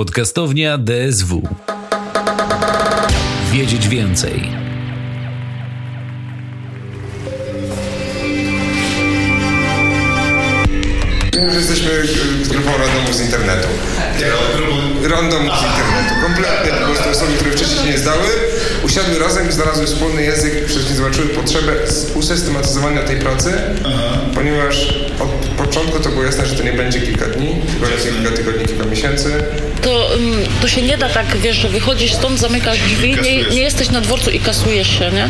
Podcastownia DSW. Wiedzieć więcej. Że jesteśmy e, grupą randomów z internetu. Randomów z internetu. Kompletnie po prostu osoby, które wcześniej się nie zdały, usiadły razem i znalazły wspólny język, przecież zobaczyły potrzebę z- usystematyzowania tej pracy, ponieważ od początku to było jasne, że to nie będzie kilka dni, tylko będzie kilka tygodni, kilka miesięcy. To, to się nie da tak, wiesz, że wychodzisz stąd, zamykasz drzwi, nie, nie jesteś na dworcu i kasujesz się, nie?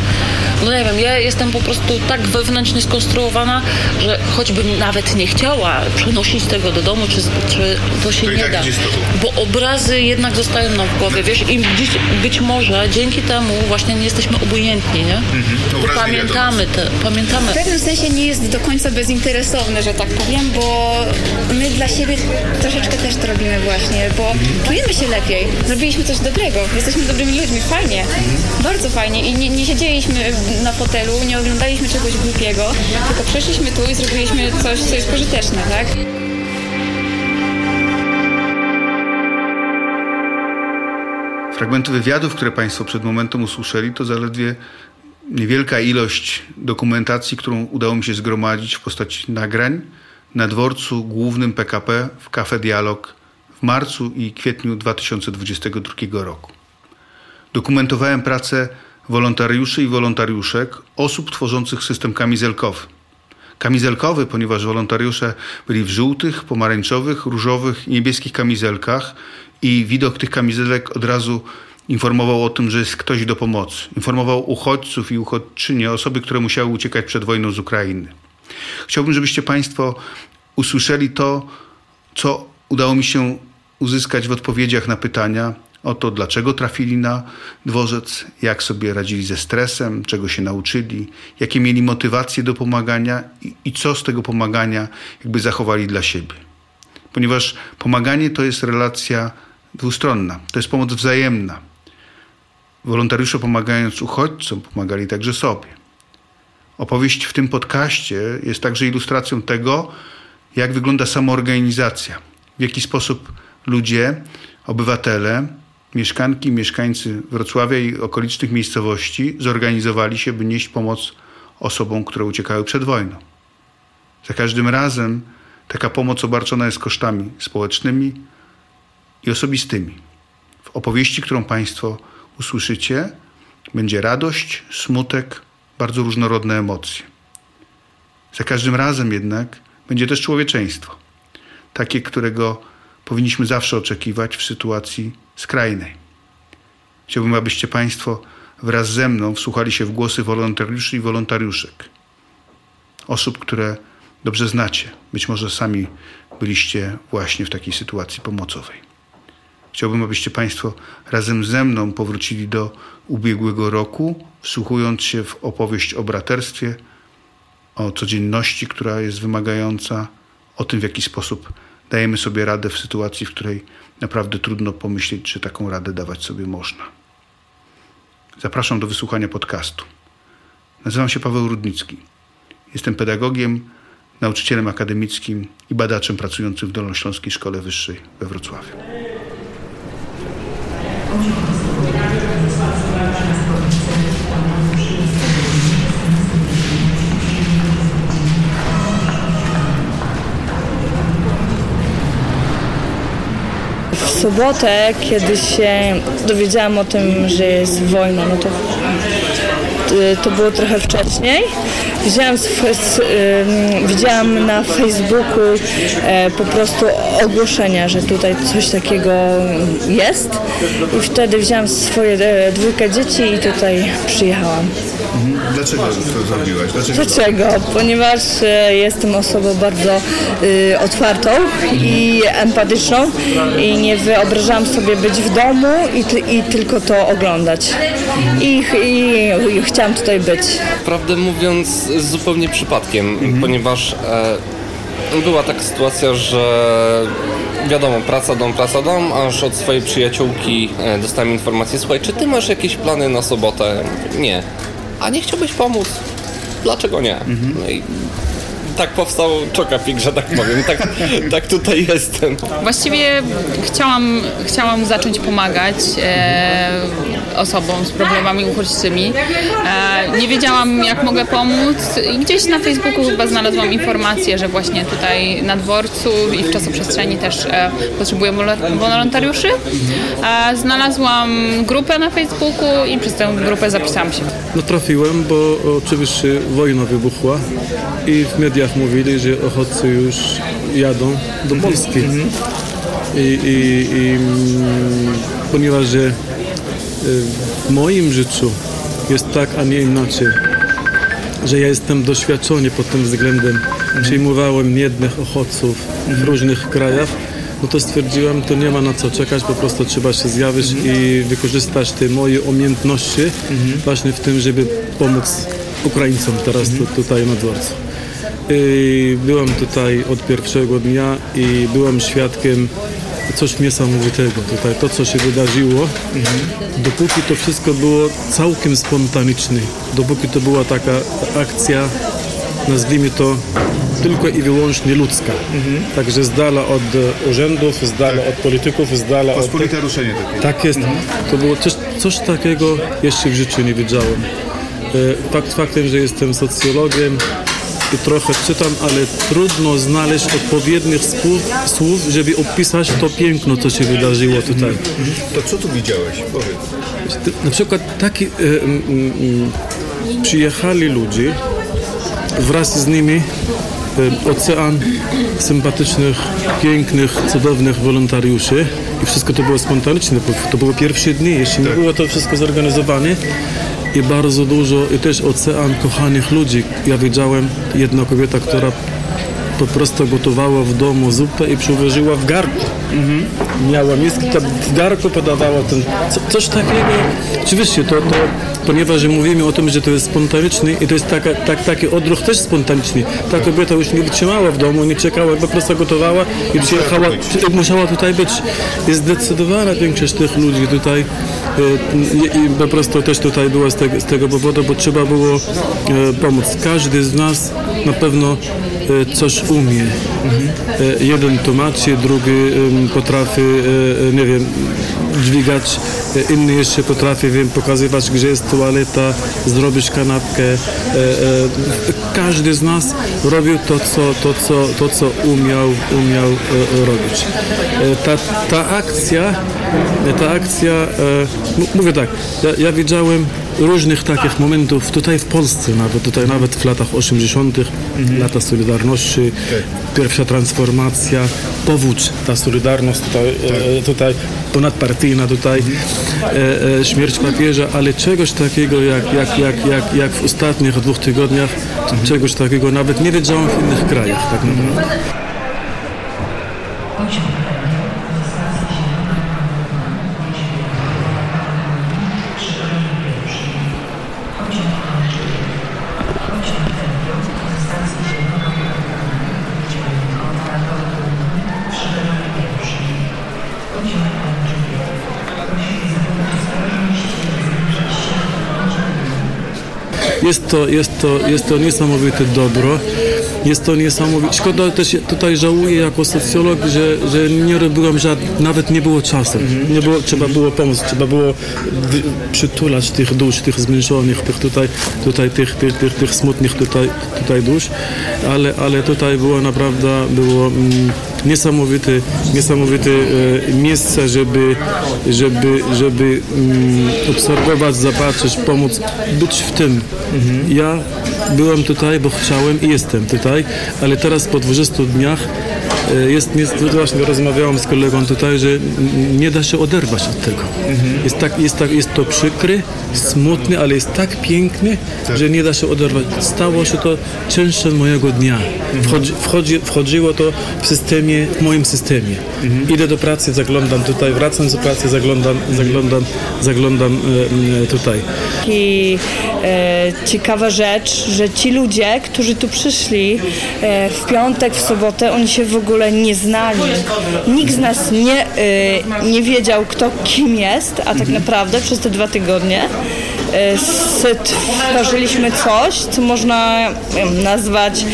No nie wiem, ja jestem po prostu tak wewnętrznie skonstruowana, że choćbym nawet nie chciała przenosić tego do domu, czy, czy to się To nie tak da. Bo obrazy jednak zostają nam w głowie, wiesz, i dziś, być może dzięki temu właśnie nie jesteśmy obojętni, nie? Obrazy pamiętamy te, pamiętamy. W pewnym sensie nie jest do końca bezinteresowny, że tak powiem, bo my dla siebie troszeczkę też to robimy właśnie, bo czujemy się lepiej. Zrobiliśmy coś dobrego, jesteśmy dobrymi ludźmi, fajnie, bardzo fajnie i nie, nie siedzieliśmy na fotelu, nie oglądaliśmy czegoś głupiego, tylko przeszliśmy tu i zrobiliśmy coś, co jest pożyteczne, tak? Fragmenty wywiadów, które Państwo przed momentem usłyszeli, to zaledwie niewielka ilość dokumentacji, którą udało mi się zgromadzić w postaci nagrań na dworcu głównym PKP w Cafe Dialog w marcu i kwietniu 2022 roku. Dokumentowałem pracę wolontariuszy i wolontariuszek, osób tworzących system kamizelkowy. Kamizelkowy, ponieważ wolontariusze byli w żółtych, pomarańczowych, różowych i niebieskich kamizelkach i widok tych kamizelek od razu informował o tym, że jest ktoś do pomocy. Informował uchodźców i uchodźczynie, osoby, które musiały uciekać przed wojną z Ukrainy. Chciałbym, żebyście Państwo usłyszeli to, co udało mi się uzyskać w odpowiedziach na pytania o to, dlaczego trafili na dworzec, jak sobie radzili ze stresem, czego się nauczyli, jakie mieli motywacje do pomagania i, i co z tego pomagania jakby zachowali dla siebie. Ponieważ pomaganie to jest relacja dwustronna, to jest pomoc wzajemna. Wolontariusze pomagając uchodźcom, pomagali także sobie. Opowieść w tym podcaście jest także ilustracją tego, jak wygląda samoorganizacja, w jaki sposób ludzie, obywatele, mieszkanki, mieszkańcy Wrocławia i okolicznych miejscowości zorganizowali się, by nieść pomoc osobom, które uciekały przed wojną. Za każdym razem taka pomoc obarczona jest kosztami społecznymi i osobistymi. W opowieści, którą Państwo usłyszycie, będzie radość, smutek, bardzo różnorodne emocje. Za każdym razem jednak będzie też człowieczeństwo, takie, którego powinniśmy zawsze oczekiwać w sytuacji skrajnej. Chciałbym, abyście Państwo wraz ze mną wsłuchali się w głosy wolontariuszy i wolontariuszek, osób, które dobrze znacie. Być może sami byliście właśnie w takiej sytuacji pomocowej. Chciałbym, abyście Państwo razem ze mną powrócili do ubiegłego roku, wsłuchując się w opowieść o braterstwie, o codzienności, która jest wymagająca, o tym, w jaki sposób dajemy sobie radę w sytuacji, w której naprawdę trudno pomyśleć, czy taką radę dawać sobie można. Zapraszam do wysłuchania podcastu. Nazywam się Paweł Rudnicki. Jestem pedagogiem, nauczycielem akademickim i badaczem pracującym w Dolnośląskiej Szkole Wyższej we Wrocławiu. W sobotę, kiedy się dowiedziałam o tym, że jest wojna, no to to było trochę wcześniej. Widziałam, widziałam na Facebooku e, po prostu ogłoszenia, że tutaj coś takiego jest i wtedy wzięłam swoje e, dwójkę dzieci i tutaj przyjechałam. Dlaczego to zrobiłaś? Dlaczego? Dlaczego? Ponieważ e, jestem osobą bardzo y, otwartą i empatyczną i nie wyobrażałam sobie być w domu i, ty, i tylko to oglądać. I, i, i chciałam tutaj być. Prawdę mówiąc, zupełnie przypadkiem, ponieważ e, była taka sytuacja, że wiadomo, praca dom, praca dom, aż od swojej przyjaciółki e, dostałem informację, słuchaj, czy ty masz jakieś plany na sobotę? Nie. A nie chciałbyś pomóc? Dlaczego nie? No i tak powstał Czokapik, że tak powiem. Tak, tak tutaj jestem. Właściwie chciałam, chciałam zacząć pomagać e, osobom z problemami uchodźczymi. E, nie wiedziałam, jak mogę pomóc i gdzieś na Facebooku chyba znalazłam informację, że właśnie tutaj na dworcu i w czasoprzestrzeni też e, potrzebuję wolo- wolontariuszy. E, znalazłam grupę na Facebooku i przez tę grupę zapisałam się. No trafiłem, bo oczywiście wojna wybuchła i w mediach mówili, że uchodźcy już jadą do Polski. I, i, i mm, ponieważ że y, w moim życiu jest tak, a nie inaczej, że ja jestem doświadczony pod tym względem. Przyjmowałem jednych uchodźców w różnych krajach, no to stwierdziłem, to nie ma na co czekać, po prostu trzeba się zjawić i wykorzystać te moje umiejętności właśnie w tym, żeby pomóc Ukraińcom teraz tu, tutaj na dworcu. I byłem tutaj od pierwszego dnia i byłem świadkiem coś niesamowitego tutaj, to co się wydarzyło, dopóki to wszystko było całkiem spontaniczne, dopóki to była taka akcja, nazwijmy to tylko i wyłącznie ludzka. Także z dala od e, urzędów, z dala od polityków, z dala od... Pospolite ruszenie takie. Tak jest. To było coś, coś takiego jeszcze w życiu nie wiedziałem. E, Fakt faktem, że jestem socjologiem i trochę czytam, ale trudno znaleźć odpowiednich słów, słów, żeby opisać to piękno, co się wydarzyło tutaj. To co tu widziałeś? Powiedz. Na przykład taki e, przyjechali ludzie, wraz z nimi e, ocean sympatycznych, pięknych, cudownych wolontariuszy i wszystko to było spontaniczne, to było pierwsze dni, jeszcze nie było to wszystko zorganizowane i bardzo dużo, i też ocean kochanych ludzi. Ja widziałem jedna kobieta, która po prostu gotowała w domu zupę i przyłożyła w garku. Miała miskę, to w garku podawała ten, co, coś takiego. Oczywiście to, to, ponieważ mówimy o tym, że to jest spontaniczne i to jest taka, tak, taki odruch też spontaniczny. Ta kobieta już nie wytrzymała w domu, nie czekała, po prostu gotowała i przyjechała, przy- musiała tutaj być. Jest zdecydowana większość tych ludzi tutaj e, i, po prostu też tutaj była z tego, z tego powodu, bo trzeba było e, pomóc. Każdy z nas na pewno coś umie. E, jeden tłumaczy, drugi potrafi, e, e, nie wiem, dźwigać, e, inny jeszcze potrafi, wiem, pokazywać, gdzie jest toaleta, zrobić kanapkę. E, e, każdy z nas robił to, co, to, co, to, co umiał, umiał e, robić. E, ta, ta akcja, e, ta akcja, e, m- mówię tak, ja, ja widziałem różnych takich momentów tutaj w Polsce, nawet tutaj nawet w latach 80., lata Solidarności, pierwsza transformacja, powódź, ta Solidarność tutaj, e, tutaj ponadpartyjna tutaj, e, e, śmierć papieża, ale czegoś takiego jak, jak, jak, jak, jak w ostatnich dwóch tygodniach, czegoś takiego nawet nie wiedziałem w innych krajach tak naprawdę. Jest to, jest to, jest to niesamowite dobro. Jest to niesamowite. Szkoda też tutaj żałuję jako socjolog, że, że nie robiłem żadnych, nawet nie było czasu. Nie było, trzeba było pomóc, trzeba było przytulać tych dusz, tych zmęczonych, tych tutaj, tutaj tych, tych, tych, tych smutnych tutaj, tutaj dusz, ale, ale tutaj było naprawdę było mm, niesamowite, niesamowite miejsce, żeby, żeby, żeby mm, obserwować, zobaczyć, pomóc, być w tym. Ja byłem tutaj, bo chciałem i jestem tutaj, ale teraz po 20 dniach jest, jest właśnie rozmawiałem z kolegą tutaj, że nie da się oderwać od tego. Jest, tak, jest, tak, jest to przykry, smutny, ale jest tak piękny, że nie da się oderwać. Stało się to częścią mojego dnia. Wchodzi, wchodzi, wchodziło to w systemie, w moim systemie. Idę do pracy, zaglądam tutaj, wracam z pracy, zaglądam, zaglądam, zaglądam e, e, tutaj. I e, ciekawa rzecz, że ci ludzie, którzy tu przyszli e, w piątek, w sobotę, oni się w ogóle nie znali. Nikt z nas nie, e, nie wiedział, kto kim jest, a tak naprawdę przez te dwa tygodnie stworzyliśmy coś, co można nie nazwać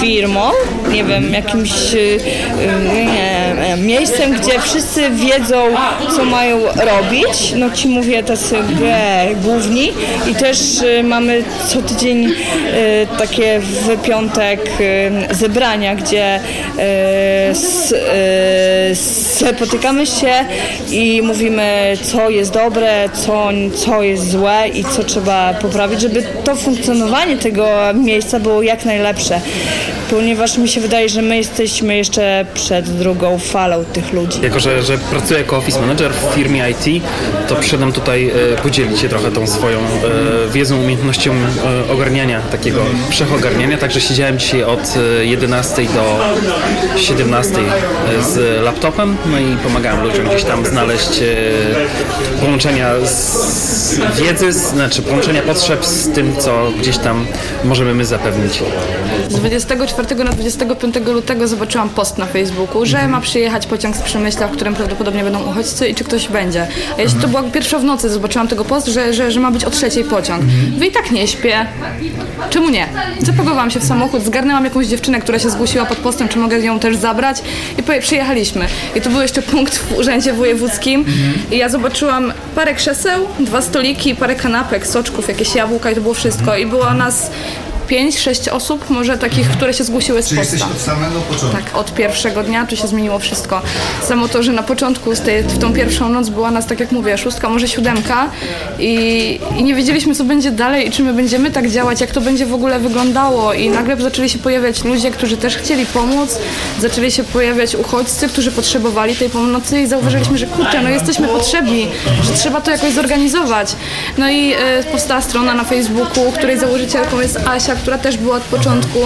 firmą, nie wiem, jakimś e, nie, e, miejscem, gdzie wszyscy wiedzą, co mają robić. No ci mówię tacy e, główni i też e, mamy co tydzień e, takie w piątek e, zebrania, gdzie e, e, spotykamy się i mówimy, co jest dobre, co, co jest złe i co trzeba poprawić, żeby to funkcjonowanie tego miejsca było jak najlepsze. Ponieważ mi się wydaje, że my jesteśmy jeszcze przed drugą falą tych ludzi. Jako, że, że pracuję jako office manager w firmie IT, to przyszedłem tutaj e, podzielić się trochę tą swoją e, wiedzą, umiejętnością e, ogarniania, takiego wszechogarniania. Także siedziałem dzisiaj od e, 11 do 17 z laptopem, no i pomagałem ludziom gdzieś tam znaleźć e, połączenia z wiedzy, z- znaczy połączenia potrzeb z tym, co gdzieś tam możemy my zapewnić. Z 24 na 25 lutego zobaczyłam post na Facebooku, że ma przyjechać pociąg z Przemyśla, w którym prawdopodobnie będą uchodźcy i czy ktoś będzie. A jeśli to była pierwsza w nocy, zobaczyłam tego post, że, że, że ma być o trzeciej pociąg. Wy i tak nie śpię. Czemu nie? Zapakowałam się w samochód, zgarnęłam jakąś dziewczynę, która się zgłosiła pod postem, czy mogę ją też zabrać i przyjechaliśmy. I to był jeszcze punkt w urzędzie wojewódzkim i ja zobaczyłam parę krzeseł, dwa stoliki, parę kanapek, soczków, jakieś jabłka i to było wszystko. I było nas pięć, sześć osób, może takich, które się zgłosiły z Czyli posta. jesteś od samego początku. Tak, od pierwszego dnia tu się zmieniło wszystko. Samo to, że na początku z tej, w tą pierwszą noc była nas, tak jak mówię, szóstka, może siódemka i, i nie wiedzieliśmy, co będzie dalej i czy my będziemy tak działać, jak to będzie w ogóle wyglądało i nagle zaczęli się pojawiać ludzie, którzy też chcieli pomóc, zaczęli się pojawiać uchodźcy, którzy potrzebowali tej pomocy i zauważyliśmy, że kurczę, no jesteśmy potrzebni, że trzeba to jakoś zorganizować. No i e, powstała strona na Facebooku, której założycielką jest Asia, która też była od początku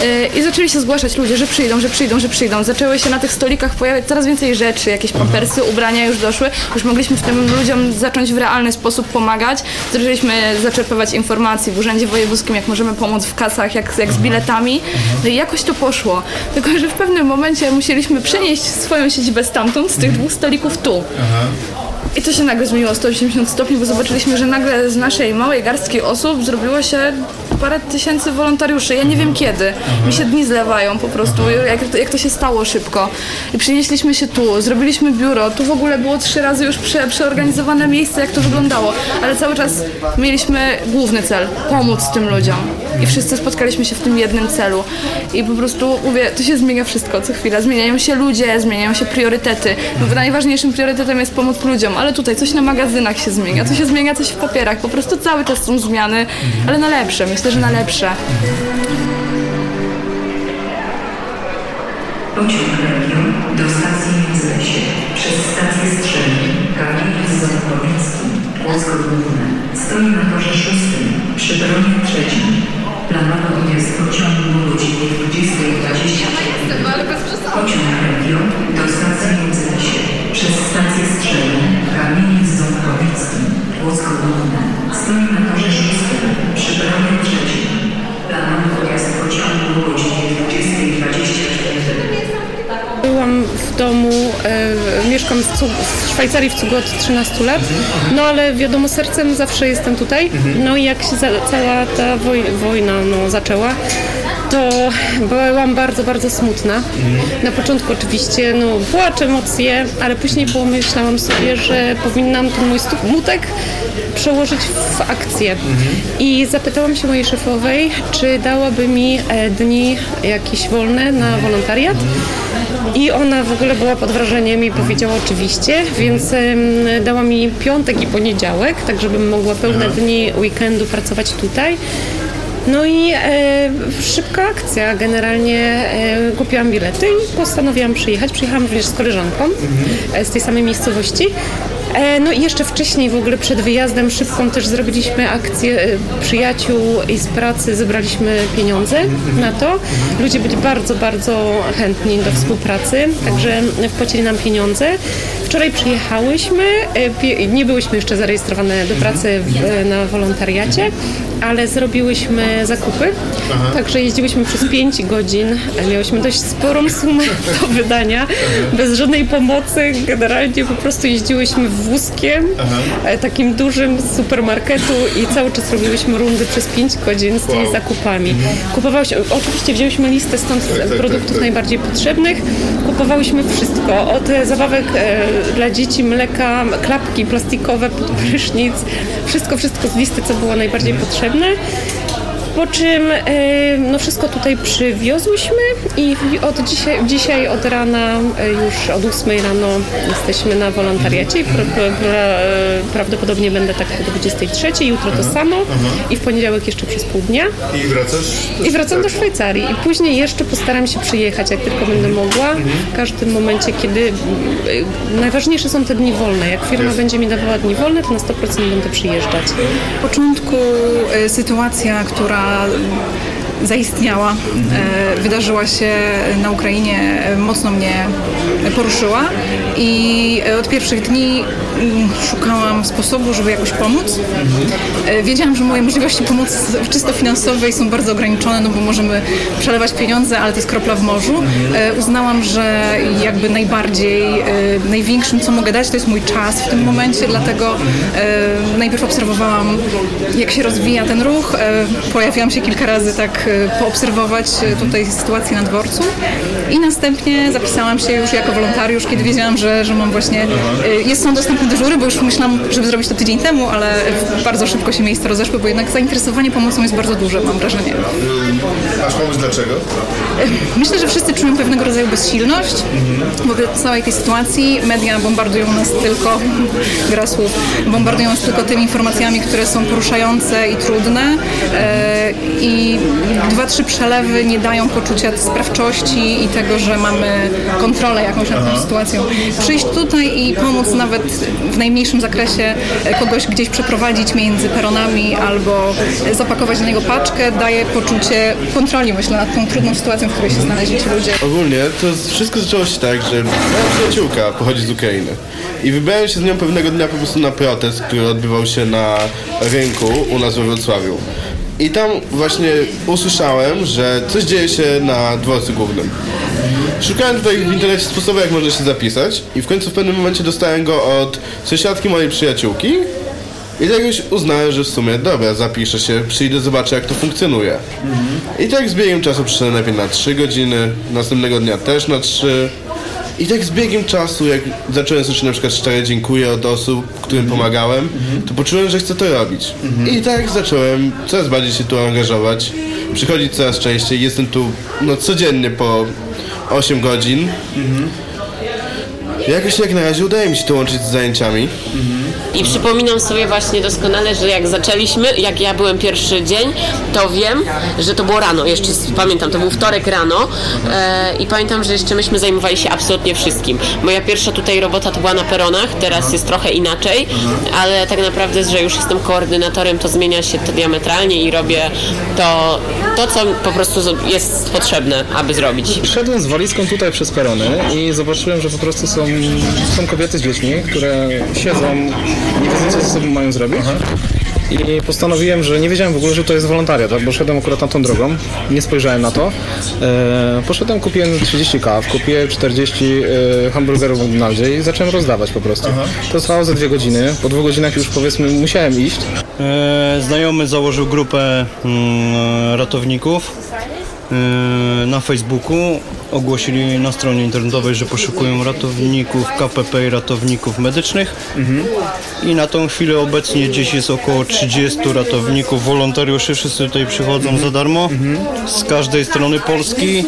e, i zaczęli się zgłaszać ludzie, że przyjdą, że przyjdą, że przyjdą. Zaczęły się na tych stolikach pojawiać coraz więcej rzeczy, jakieś pampersy, ubrania już doszły. Już mogliśmy tym ludziom zacząć w realny sposób pomagać. Zaczęliśmy zaczerpywać informacji w Urzędzie Wojewódzkim, jak możemy pomóc w kasach, jak, jak z biletami. No i jakoś to poszło. Tylko, że w pewnym momencie musieliśmy przenieść swoją siedzibę stamtąd, z tych dwóch stolików tu. I to się nagle zmieniło o 180 stopni, bo zobaczyliśmy, że nagle z naszej małej garstki osób zrobiło się parę tysięcy wolontariuszy. Ja nie wiem kiedy. Mi się dni zlewają po prostu, jak to, jak to się stało szybko. I przynieśliśmy się tu, zrobiliśmy biuro. Tu w ogóle było trzy razy już prze, przeorganizowane miejsce, jak to wyglądało. Ale cały czas mieliśmy główny cel, pomóc tym ludziom. I wszyscy spotkaliśmy się w tym jednym celu. I po prostu, mówię, to się zmienia wszystko co chwila. Zmieniają się ludzie, zmieniają się priorytety. No, najważniejszym priorytetem jest pomoc ludziom, ale tutaj coś na magazynach się zmienia, coś się zmienia, coś w papierach. Po prostu cały czas są zmiany, ale na lepsze. Myślę, że na lepsze. Pociąg Region do stacji Międzylesie przez stację Strzelin, Kamieniec Ząbkowicki, Płocko Główne. Stoi na torze szóstym, przy peronie Planowy odjazd pociągu o godzinie 20.20. Pociąg Region do stacji Międzylesie przez stację Strzelin, Kamieniec Ząbkowicki, Płocko Główne. Stoi na torze szóstym, przy peronie trzecim. Planowy odjazd pociągu o godzinie 20.24. Byłam w domu, e, mieszkam w, w Szwajcarii w Cugu od 13 lat, no ale wiadomo, sercem zawsze jestem tutaj. No i jak się za, cała ta woj, wojna no, zaczęła, to byłam bardzo, bardzo smutna. Na początku oczywiście no, płacz, emocje, ale później pomyślałam sobie, że powinnam ten mój smutek przełożyć w akcję. I zapytałam się mojej szefowej, czy dałaby mi e, dni jakieś wolne na wolontariat. I ona w ogóle była pod wrażeniem i powiedziała oczywiście, więc dała mi piątek i poniedziałek, tak żebym mogła pełne dni weekendu pracować tutaj. No i e, szybka akcja. Generalnie e, kupiłam bilety i postanowiłam przyjechać. Przyjechałam również z koleżanką e, z tej samej miejscowości. E, no i jeszcze wcześniej w ogóle przed wyjazdem szybką też zrobiliśmy akcję e, przyjaciół i z pracy zebraliśmy pieniądze na to. Ludzie byli bardzo, bardzo chętni do współpracy, także wpłacili nam pieniądze. Wczoraj przyjechałyśmy, e, nie byłyśmy jeszcze zarejestrowane do pracy w, na wolontariacie, ale zrobiłyśmy zakupy, także jeździłyśmy przez 5 godzin, miałyśmy dość sporą sumę do wydania, bez żadnej pomocy, generalnie po prostu jeździłyśmy wózkiem, e, takim dużym z supermarketu i cały czas robiłyśmy rundy przez 5 godzin z tymi zakupami. Kupowałyśmy, oczywiście wzięłyśmy listę stąd tak, produktów tak. najbardziej potrzebnych, kupowałyśmy wszystko, od e, zabawek e, dla dzieci, mleka, klapki plastikowe, pod prysznic, wszystko, wszystko z listy, co było najbardziej potrzebne. Po czym e, no wszystko tutaj przywiozłyśmy i od dzisiaj, dzisiaj od rana, e, już od 8 rano jesteśmy na wolontariacie i pra, pra, pra, e, prawdopodobnie będę tak do 23, jutro to samo i w poniedziałek jeszcze przez pół dnia. I wracasz? I wracam do Szwajcarii i później jeszcze postaram się przyjechać, jak tylko będę mogła. W każdym momencie, kiedy y, najważniejsze są te dni wolne. Jak firma Jest. będzie mi dawała dni wolne, to na 100% będę przyjeżdżać. W początku e, sytuacja, która zaistniała, e, wydarzyła się na Ukrainie, e, mocno mnie poruszyła i e, od pierwszych dni szukałam sposobu, żeby jakoś pomóc. E, Wiedziałam, że moje możliwości pomocy czysto finansowej są bardzo ograniczone, no bo możemy przelewać pieniądze, ale to jest kropla w morzu. E, Uznałam, że jakby najbardziej, e, największym, co mogę dać, to jest mój czas w tym momencie, dlatego najpierw obserwowałam, jak się rozwija ten ruch. Pojawiłam się kilka razy tak poobserwować tutaj sytuację na dworcu i następnie zapisałam się już jako wolontariusz, kiedy wiedziałam, że, że mam właśnie, e, jest są dostępne dyżury, bo już myślałam, żeby zrobić to tydzień temu, ale bardzo szybko się miejsca rozeszły, bo jednak zainteresowanie pomocą jest bardzo duże, mam wrażenie. Masz pomysł dlaczego? Myślę, że wszyscy czują pewnego rodzaju bezsilność wobec całej tej sytuacji. Media bombardują nas tylko, gra słów, bombardują nas tylko tymi informacjami, które są poruszające i trudne E, i dwa, trzy przelewy nie dają poczucia sprawczości i tego, że mamy kontrolę jakąś nad tą sytuacją. Przyjść tutaj i pomóc nawet w najmniejszym zakresie e, kogoś gdzieś przeprowadzić między peronami albo e, zapakować na niego paczkę daje poczucie kontroli, myślę, nad tą trudną sytuacją, w której się znaleźli ci ludzie. Ogólnie to wszystko zaczęło się tak, że moja przyjaciółka pochodzi z Ukrainy i wybrałem się z nią pewnego dnia po prostu na protest, który odbywał się na rynku u nas we Wrocławiu. I tam właśnie usłyszałem, że coś dzieje się na dworcu głównym. Szukałem tutaj w internecie sposobu, jak można się zapisać i w końcu w pewnym momencie dostałem go od sąsiadki mojej przyjaciółki i tak już uznałem, że w sumie dobra, zapiszę się, przyjdę, zobaczę jak to funkcjonuje. I tak z biegiem czasu przyszedłem najpierw na 3 godziny, następnego dnia też na 3. I tak z biegiem czasu, jak zacząłem słyszeć na przykład szczere dziękuję od osób, którym pomagałem, to poczułem, że chcę to robić. I tak zacząłem coraz bardziej się tu angażować, przychodzić coraz częściej. Jestem tu no, codziennie po 8 godzin. Jakoś jak na razie udaje mi się to łączyć z zajęciami. I przypominam sobie właśnie doskonale, że jak zaczęliśmy, jak ja byłem pierwszy dzień, to wiem, że to było rano, jeszcze pamiętam, to był wtorek rano e, i pamiętam, że jeszcze myśmy zajmowali się absolutnie wszystkim. Moja pierwsza tutaj robota to była na peronach, teraz jest trochę inaczej, ale tak naprawdę, że już jestem koordynatorem, to zmienia się to diametralnie i robię to, to co po prostu jest potrzebne, aby zrobić. Szedłem z walizką tutaj przez perony i zobaczyłem, że po prostu są, są kobiety z dziećmi, które siedzą, nie wiedzą co ze sobą mają zrobić. I postanowiłem, że nie wiedziałem w ogóle, że to jest wolontariat, tak? bo szedłem akurat na tą drogą, nie spojrzałem na to. E, poszedłem, kupiłem 30 kaw, kupiłem 40 e, hamburgerów w McDonaldzie i zacząłem rozdawać po prostu. To trwało ze dwie godziny, po dwóch godzinach już powiedzmy musiałem iść. E, Znajomy założył grupę mm, ratowników e, na Facebooku. Ogłosili na stronie internetowej, że poszukują ratowników KPP i ratowników medycznych. I na tą chwilę obecnie gdzieś jest około 30 ratowników, wolontariuszy. Wszyscy tutaj przychodzą za darmo z każdej strony Polski.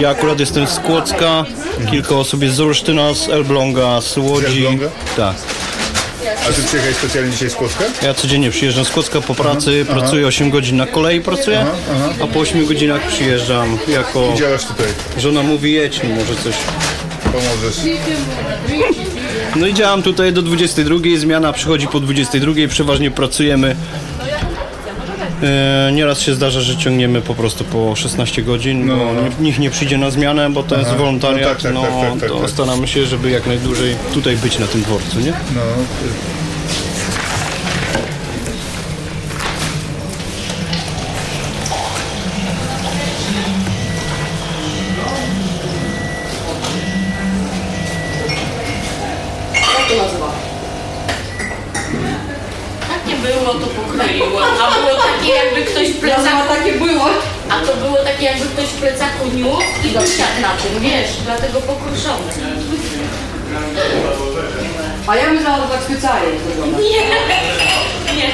Ja akurat jestem z Kłodzka, kilka osób jest z Olsztyna, z Elbląga, z Łodzi. Elbląga? Tak. A ty przyjechałeś specjalnie dzisiaj z Kłodzka? Ja codziennie przyjeżdżam z Kłodzka po pracy, aha. pracuję 8 godzin na kolei pracuję, Aha, aha. a po 8 godzinach przyjeżdżam jako... I działasz tutaj? Żona mówi jedź, może coś... Pomożesz. No i działam tutaj do 22, zmiana przychodzi po 22, przeważnie pracujemy. E, nieraz się zdarza, że ciągniemy po prostu po 16 godzin, bo nie- nikt nie przyjdzie na zmianę, bo to jest Aha. wolontariat, No tak, tak, no, tak, tak, tak, to tak. staramy się, żeby jak najdłużej tutaj być na tym dworcu, nie? No. Myliło. A było takie jakby ktoś w plecaku... takie było. A to było takie jakby ktoś w plecaku niósł i usiadł na tym, wiesz, dlatego pokruszony. A ja myślałam, że tak specjalnie zrobione. Nie, nie.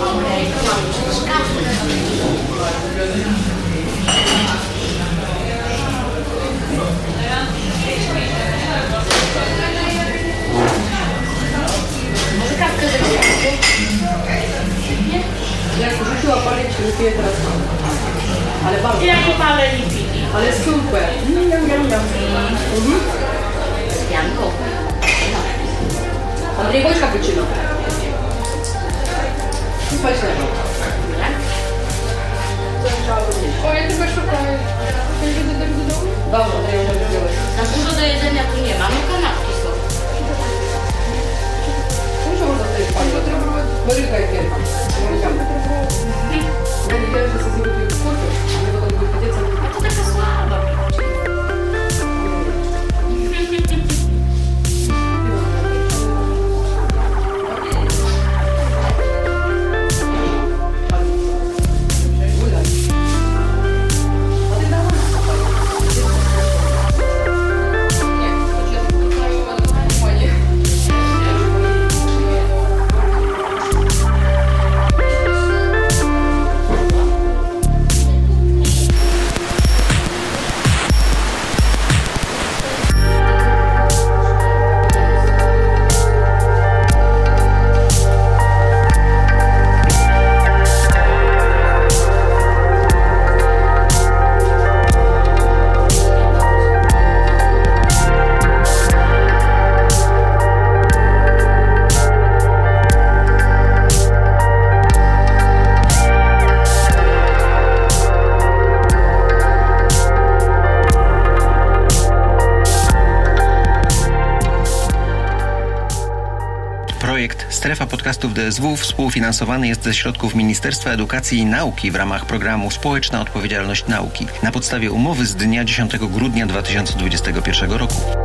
Okej, to mam truskawkę. Ja palę nie piję. Ale super. Mm, Jam, jam, jam. Mhm. Z pianką. Andrzej, chodź cappuccino. Spać lewo. O, ja tylko szukam. Będę do do domu? Dobrze, to ja już wziąłeś. Na dużo do jedzenia tu nie ma, no kanapki są. Muszę może tutaj spać. Borykaj pierwsza. Ja nie wiem, że sobie zrobił kurczę. DSW współfinansowany jest ze środków Ministerstwa Edukacji i Nauki w ramach programu Społeczna Odpowiedzialność Nauki na podstawie umowy z dnia 10 grudnia 2021 roku.